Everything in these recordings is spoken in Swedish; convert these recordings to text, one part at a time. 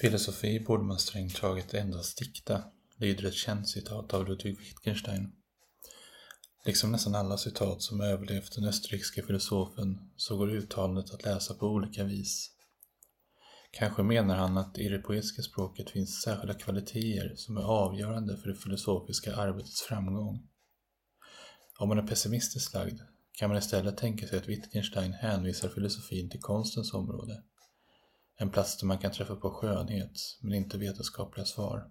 Filosofi borde man strängt taget endast dikta, lyder ett känt citat av Ludwig Wittgenstein. Liksom nästan alla citat som överlevt den österrikiske filosofen så går uttalandet att läsa på olika vis. Kanske menar han att i det poetiska språket finns särskilda kvaliteter som är avgörande för det filosofiska arbetets framgång. Om man är pessimistiskt lagd kan man istället tänka sig att Wittgenstein hänvisar filosofin till konstens område. En plats där man kan träffa på skönhet, men inte vetenskapliga svar.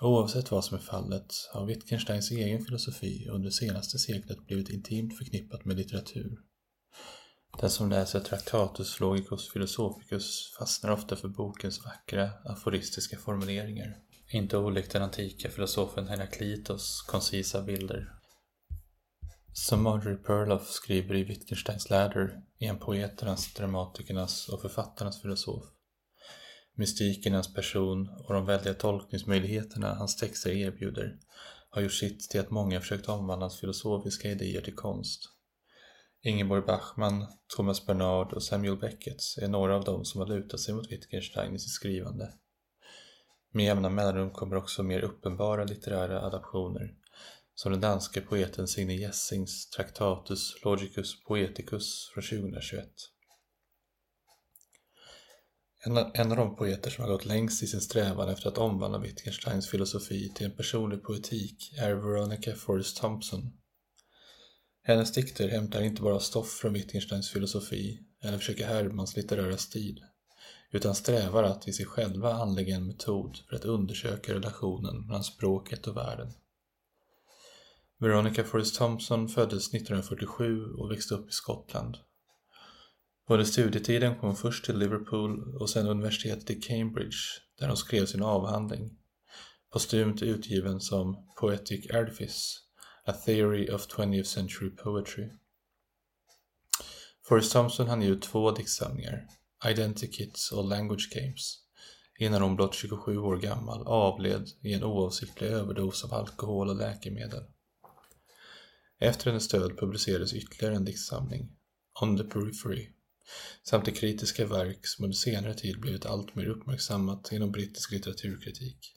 Oavsett vad som är fallet har Wittgensteins egen filosofi under senaste seklet blivit intimt förknippat med litteratur. Den som läser Tractatus Logicus Philosophicus fastnar ofta för bokens vackra, aforistiska formuleringar. Inte olikt den antika filosofen Heraklitos koncisa bilder. Som Marjorie Perloff skriver i Wittgensteins Ladder är han poeternas, dramatikernas och författarnas filosof. Mystiken i hans person och de väldiga tolkningsmöjligheterna hans texter erbjuder har gjort sitt till att många försökt omvandla hans filosofiska idéer till konst. Ingeborg Bachmann, Thomas Bernard och Samuel Beckett är några av dem som har lutat sig mot Wittgenstein i sitt skrivande. Med jämna mellanrum kommer också mer uppenbara litterära adaptioner, som den danske poeten Signe Jessings Tractatus Logicus Poeticus från 2021. En, en av de poeter som har gått längst i sin strävan efter att omvandla Wittgensteins filosofi till en personlig poetik är Veronica Forrest Thompson. Hennes dikter hämtar inte bara stoff från Wittgensteins filosofi eller försöker härma hans litterära stil, utan strävar att i sig själva anlägga en metod för att undersöka relationen mellan språket och världen. Veronica Forrest Thompson föddes 1947 och växte upp i Skottland. Under studietiden kom hon först till Liverpool och sen universitetet i Cambridge där hon skrev sin avhandling, postumt utgiven som Poetic Artifice, A Theory of 20th Century Poetry. Forrest Thompson hann ge ut två diktsamlingar, Identikits och Language Games, innan hon blott 27 år gammal avled i en oavsiktlig överdos av alkohol och läkemedel. Efter hennes död publicerades ytterligare en diktsamling, On the Periphery, samt det kritiska verk som under senare tid blivit allt mer uppmärksammat inom brittisk litteraturkritik.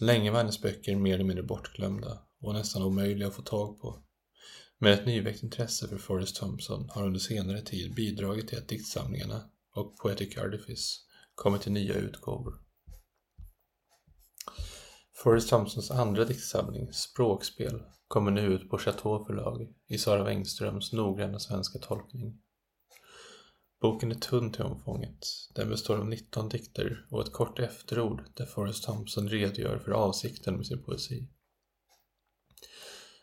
Länge var hennes böcker mer eller mindre bortglömda och nästan omöjliga att få tag på. Men ett nyväckt intresse för Forrest Thompson har under senare tid bidragit till att diktsamlingarna och Poetic Artifice kommit till nya utgåvor. Forrest Thompsons andra diktsamling, Språkspel, kommer nu ut på Chateau förlag i Sara Wengströms noggranna svenska tolkning. Boken är tunn till omfånget. Den består av 19 dikter och ett kort efterord där Forrest Thompson redogör för avsikten med sin poesi.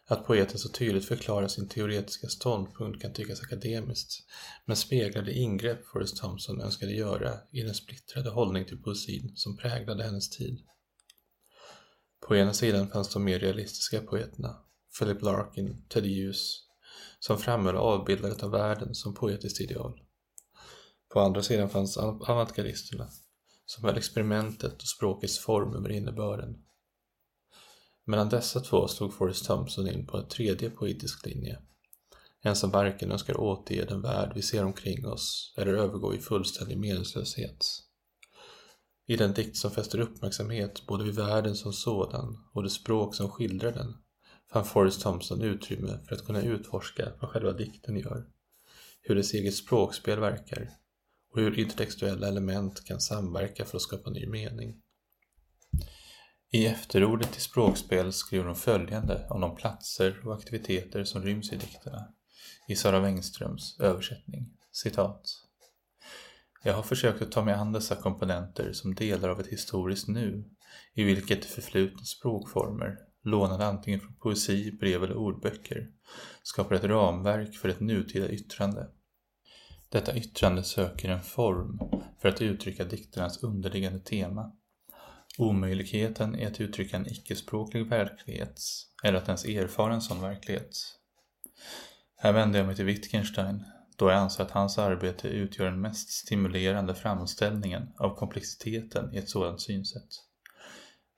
Att poeten så tydligt förklarar sin teoretiska ståndpunkt kan tyckas akademiskt, men speglar det ingrepp Forrest Thompson önskade göra i den splittrade hållning till poesin som präglade hennes tid. På ena sidan fanns de mer realistiska poeterna, Philip Larkin, Teddy Hughes, som framhöll avbildandet av världen som poetiskt ideal. På andra sidan fanns avantgardisterna, som höll experimentet och språkets form över innebörden. Mellan dessa två slog Forrest Thompson in på en tredje poetisk linje. En som varken önskar återge den värld vi ser omkring oss eller övergå i fullständig meningslöshet. I den dikt som fäster uppmärksamhet både vid världen som sådan och det språk som skildrar den fann Forrest Thompson utrymme för att kunna utforska vad själva dikten gör, hur dess eget språkspel verkar och hur intertextuella element kan samverka för att skapa ny mening. I efterordet till språkspel skriver hon följande om de platser och aktiviteter som ryms i dikterna i Sara Wengströms översättning. Citat. Jag har försökt att ta mig an dessa komponenter som delar av ett historiskt nu i vilket det förflutna språkformer, lånade antingen från poesi, brev eller ordböcker, skapar ett ramverk för ett nutida yttrande. Detta yttrande söker en form för att uttrycka dikternas underliggande tema. Omöjligheten är att uttrycka en icke-språklig verklighet eller att ens erfara en sån verklighet. Här vänder jag mig till Wittgenstein då jag anser att hans arbete utgör den mest stimulerande framställningen av komplexiteten i ett sådant synsätt.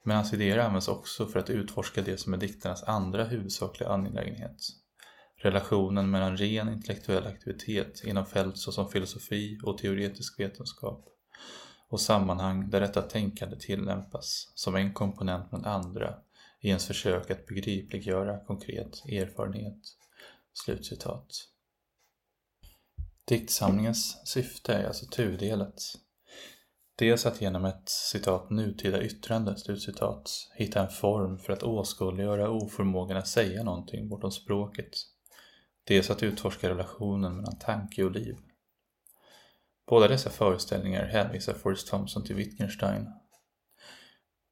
Men hans idéer används också för att utforska det som är dikternas andra huvudsakliga angelägenhet. Relationen mellan ren intellektuell aktivitet inom fält såsom filosofi och teoretisk vetenskap och sammanhang där detta tänkande tillämpas som en komponent bland andra i ens försök att begripliggöra konkret erfarenhet. Slutcitat. Diktsamlingens syfte är alltså tudelat. Dels att genom ett citat nutida yttrande, slutcitat, hitta en form för att åskådliggöra oförmågan att säga någonting bortom språket. Dels att utforska relationen mellan tanke och liv. Båda dessa föreställningar hänvisar Forrest Thompson till Wittgenstein.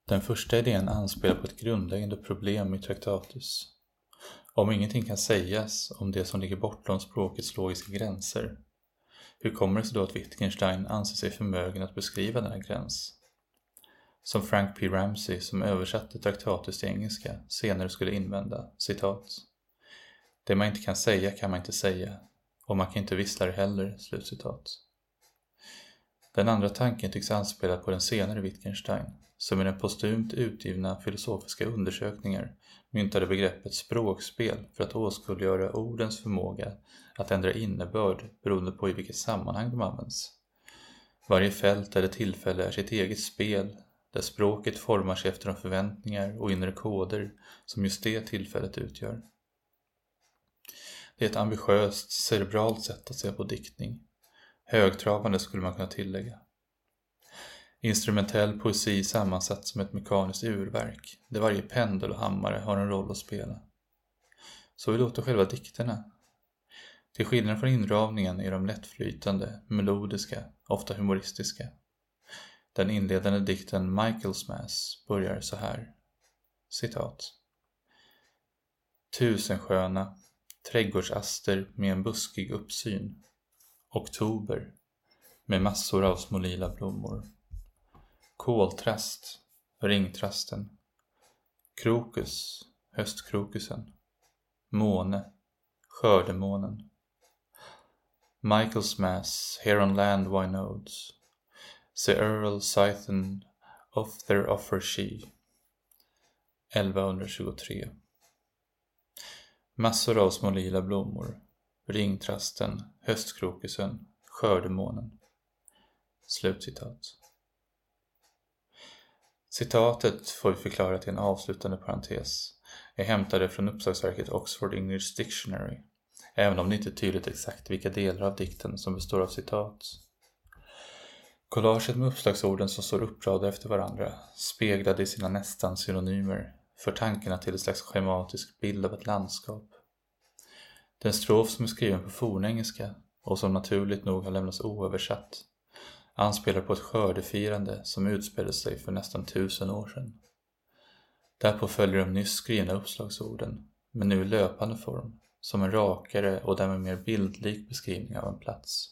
Den första idén anspelar på ett grundläggande problem i Traktatus. Om ingenting kan sägas om det som ligger bortom språkets logiska gränser, hur kommer det sig då att Wittgenstein anser sig förmögen att beskriva denna gräns? Som Frank P. Ramsey, som översatte Traktatus till engelska, senare skulle invända, citat. Det man inte kan säga kan man inte säga, och man kan inte vissla det heller, slutcitat. Den andra tanken tycks anspela på den senare Wittgenstein, som i den postumt utgivna filosofiska undersökningar myntade begreppet språkspel för att åskådliggöra ordens förmåga att ändra innebörd beroende på i vilket sammanhang de används. Varje fält eller tillfälle är sitt eget spel där språket formar sig efter de förväntningar och inre koder som just det tillfället utgör. Det är ett ambitiöst, cerebralt sätt att se på diktning. Högtravande skulle man kunna tillägga. Instrumentell poesi sammansatt som ett mekaniskt urverk, där varje pendel och hammare har en roll att spela. Så vi låter själva dikterna. Till skillnad från inramningen är de lättflytande, melodiska, ofta humoristiska. Den inledande dikten Michael's Mass börjar så här. Citat. Tusensköna, trädgårdsaster med en buskig uppsyn. Oktober, med massor av små lila blommor. Koltrast, ringtrasten. Krokus, höstkrokusen. Måne, skördemånen. Michael's Mass, here on land why nodes. Se Earl Scythen of their offer she. 1123. Massor av små lila blommor. Ringtrasten, höstkrokusen, skördemånen. Slutcitat. Citatet får vi förklara till en avslutande parentes är hämtade från uppslagsverket Oxford English Dictionary, även om det inte är tydligt exakt vilka delar av dikten som består av citat. Collaget med uppslagsorden som står uppradade efter varandra, speglade i sina nästan synonymer, för tankarna till en slags schematisk bild av ett landskap. Den strof som är skriven på fornengelska och som naturligt nog har lämnats oöversatt anspelar på ett skördefirande som utspelade sig för nästan tusen år sedan. Därpå följer de nyss skrivna uppslagsorden, men nu i löpande form, som en rakare och därmed mer bildlik beskrivning av en plats.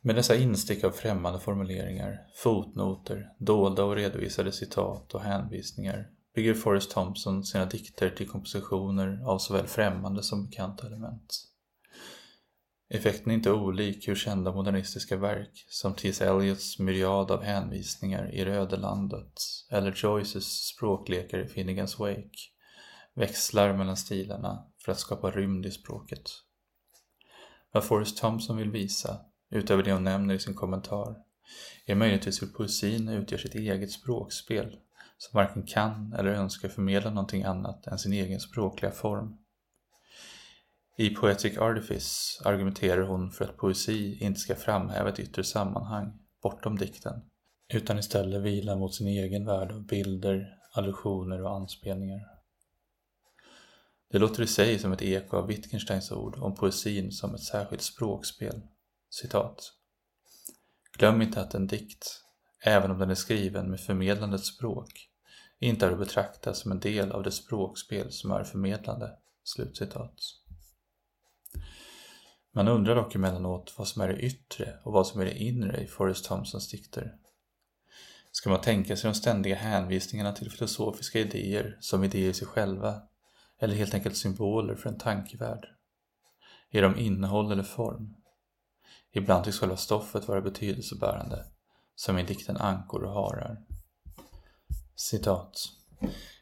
Med dessa instick av främmande formuleringar, fotnoter, dolda och redovisade citat och hänvisningar bygger Forrest Thompson sina dikter till kompositioner av såväl främmande som bekanta element. Effekten är inte olik hur kända modernistiska verk som T.S. Eliots myriad av hänvisningar i Rödelandet eller Joyces språklekar i Finnegans Wake växlar mellan stilarna för att skapa rymd i språket. Vad Forrest Thompson vill visa, utöver det hon nämner i sin kommentar, är möjligtvis hur poesin utgör sitt eget språkspel som varken kan eller önskar förmedla någonting annat än sin egen språkliga form. I Poetic Artifice argumenterar hon för att poesi inte ska framhäva ett yttre sammanhang bortom dikten, utan istället vila mot sin egen värld av bilder, allusioner och anspelningar. Det låter i sig som ett eko av Wittgensteins ord om poesin som ett särskilt språkspel. Citat. Glöm inte att en dikt, även om den är skriven med förmedlandets språk, inte är att betrakta som en del av det språkspel som är förmedlande. Slutcitat. Man undrar dock emellanåt vad som är det yttre och vad som är det inre i Forrest Thompsons dikter. Ska man tänka sig de ständiga hänvisningarna till filosofiska idéer som idéer i sig själva, eller helt enkelt symboler för en tankevärld? Är de innehåll eller form? Ibland tycks själva stoffet vara betydelsebärande, som i dikten Ankor och harar. Citat.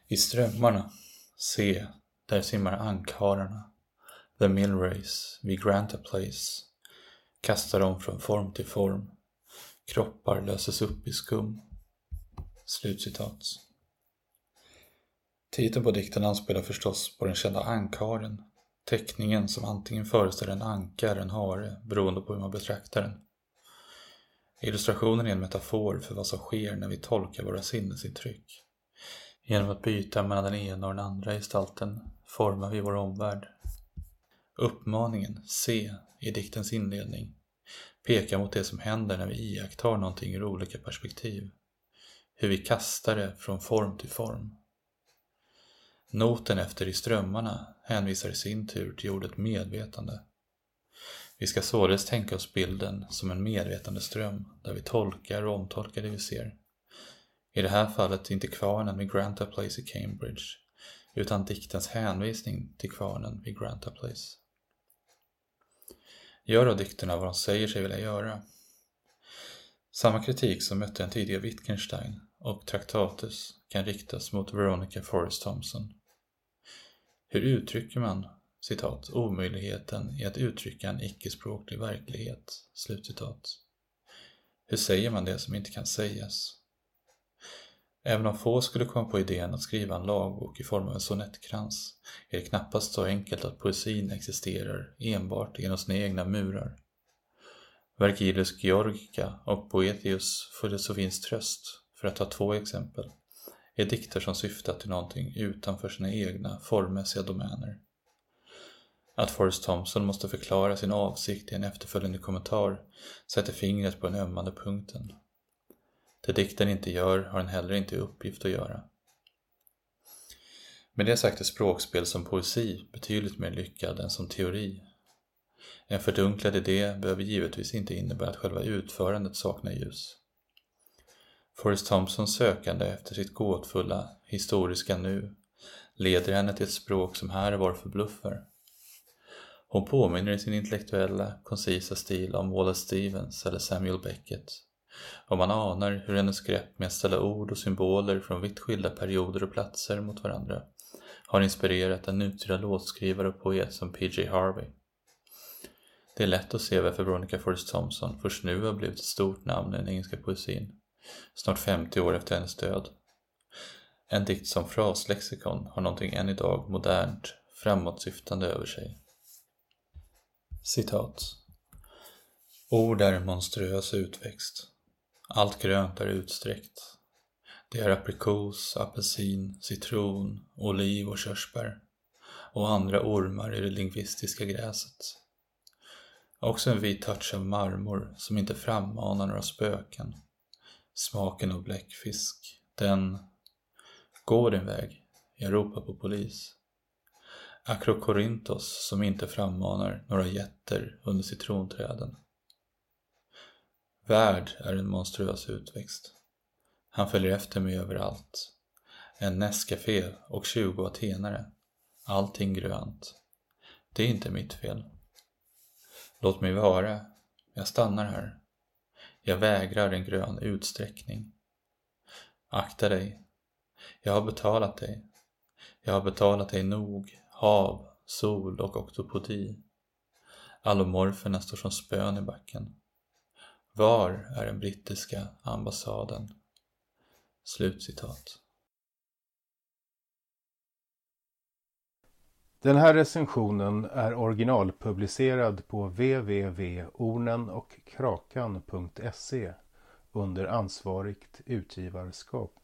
I strömmarna, se, där simmar ankhararna. The millrace, we grant a place Kastar dem från form till form. Kroppar löses upp i skum. Slutcitat. Titeln på dikten anspelar förstås på den kända ankaren. Teckningen som antingen föreställer en anka eller en hare beroende på hur man betraktar den. Illustrationen är en metafor för vad som sker när vi tolkar våra sinnesintryck. Genom att byta mellan den ena och den andra gestalten formar vi vår omvärld. Uppmaningen se i diktens inledning pekar mot det som händer när vi iakttar någonting ur olika perspektiv. Hur vi kastar det från form till form. Noten efter i strömmarna hänvisar i sin tur till ordet medvetande. Vi ska således tänka oss bilden som en medvetande ström där vi tolkar och omtolkar det vi ser. I det här fallet inte kvarnen vid Granta Place i Cambridge, utan diktens hänvisning till kvarnen vid Granta Place. Gör då dikterna vad de säger sig vilja göra. Samma kritik som mötte en tidigare Wittgenstein och Traktatus kan riktas mot Veronica Forrest Thompson. Hur uttrycker man citat, omöjligheten i att uttrycka en icke-språklig verklighet? Slutcitat. Hur säger man det som inte kan sägas? Även om få skulle komma på idén att skriva en lagbok i form av en sonettkrans är det knappast så enkelt att poesin existerar enbart inom sina egna murar. Vergilius Georgica och Boethius Filosofins tröst, för att ta två exempel, är dikter som syftar till någonting utanför sina egna formmässiga domäner. Att Forrest Thompson måste förklara sin avsikt i en efterföljande kommentar sätter fingret på den ömmande punkten. Det dikten inte gör har den heller inte i uppgift att göra. Med det sagt är språkspel som poesi betydligt mer lyckad än som teori. En fördunklad idé behöver givetvis inte innebära att själva utförandet saknar ljus. Forrest Thompsons sökande efter sitt gåtfulla, historiska nu leder henne till ett språk som här och var förbluffar. Hon påminner i sin intellektuella, koncisa stil om Wallace Stevens eller Samuel Beckett och man anar hur hennes grepp med att ställa ord och symboler från vitt skilda perioder och platser mot varandra har inspirerat en nutida låtskrivare och poet som P.J. Harvey. Det är lätt att se varför Veronica Forrest Thompson först nu har blivit ett stort namn i den engelska poesin, snart 50 år efter hennes död. En dikt som fraslexikon har någonting än idag modernt, framåtsyftande över sig. Citat. Ord är en monstruös utväxt. Allt grönt är utsträckt. Det är aprikos, apelsin, citron, oliv och körsbär och andra ormar i det lingvistiska gräset. Också en vit touch av marmor som inte frammanar några spöken. Smaken av bläckfisk. Den Gå din väg. Jag ropar på polis. Akrokorintos som inte frammanar några jätter under citronträden. Värld är en monstruös utväxt. Han följer efter mig överallt. En Nescafé och 20 atenare. Allting grönt. Det är inte mitt fel. Låt mig vara. Jag stannar här. Jag vägrar en grön utsträckning. Akta dig. Jag har betalat dig. Jag har betalat dig nog. Hav, sol och oktopodi. Allomorferna står som spön i backen. Var är den brittiska ambassaden? Slutcitat. Den här recensionen är originalpublicerad på www.ornenochkrakan.se under ansvarigt utgivarskap.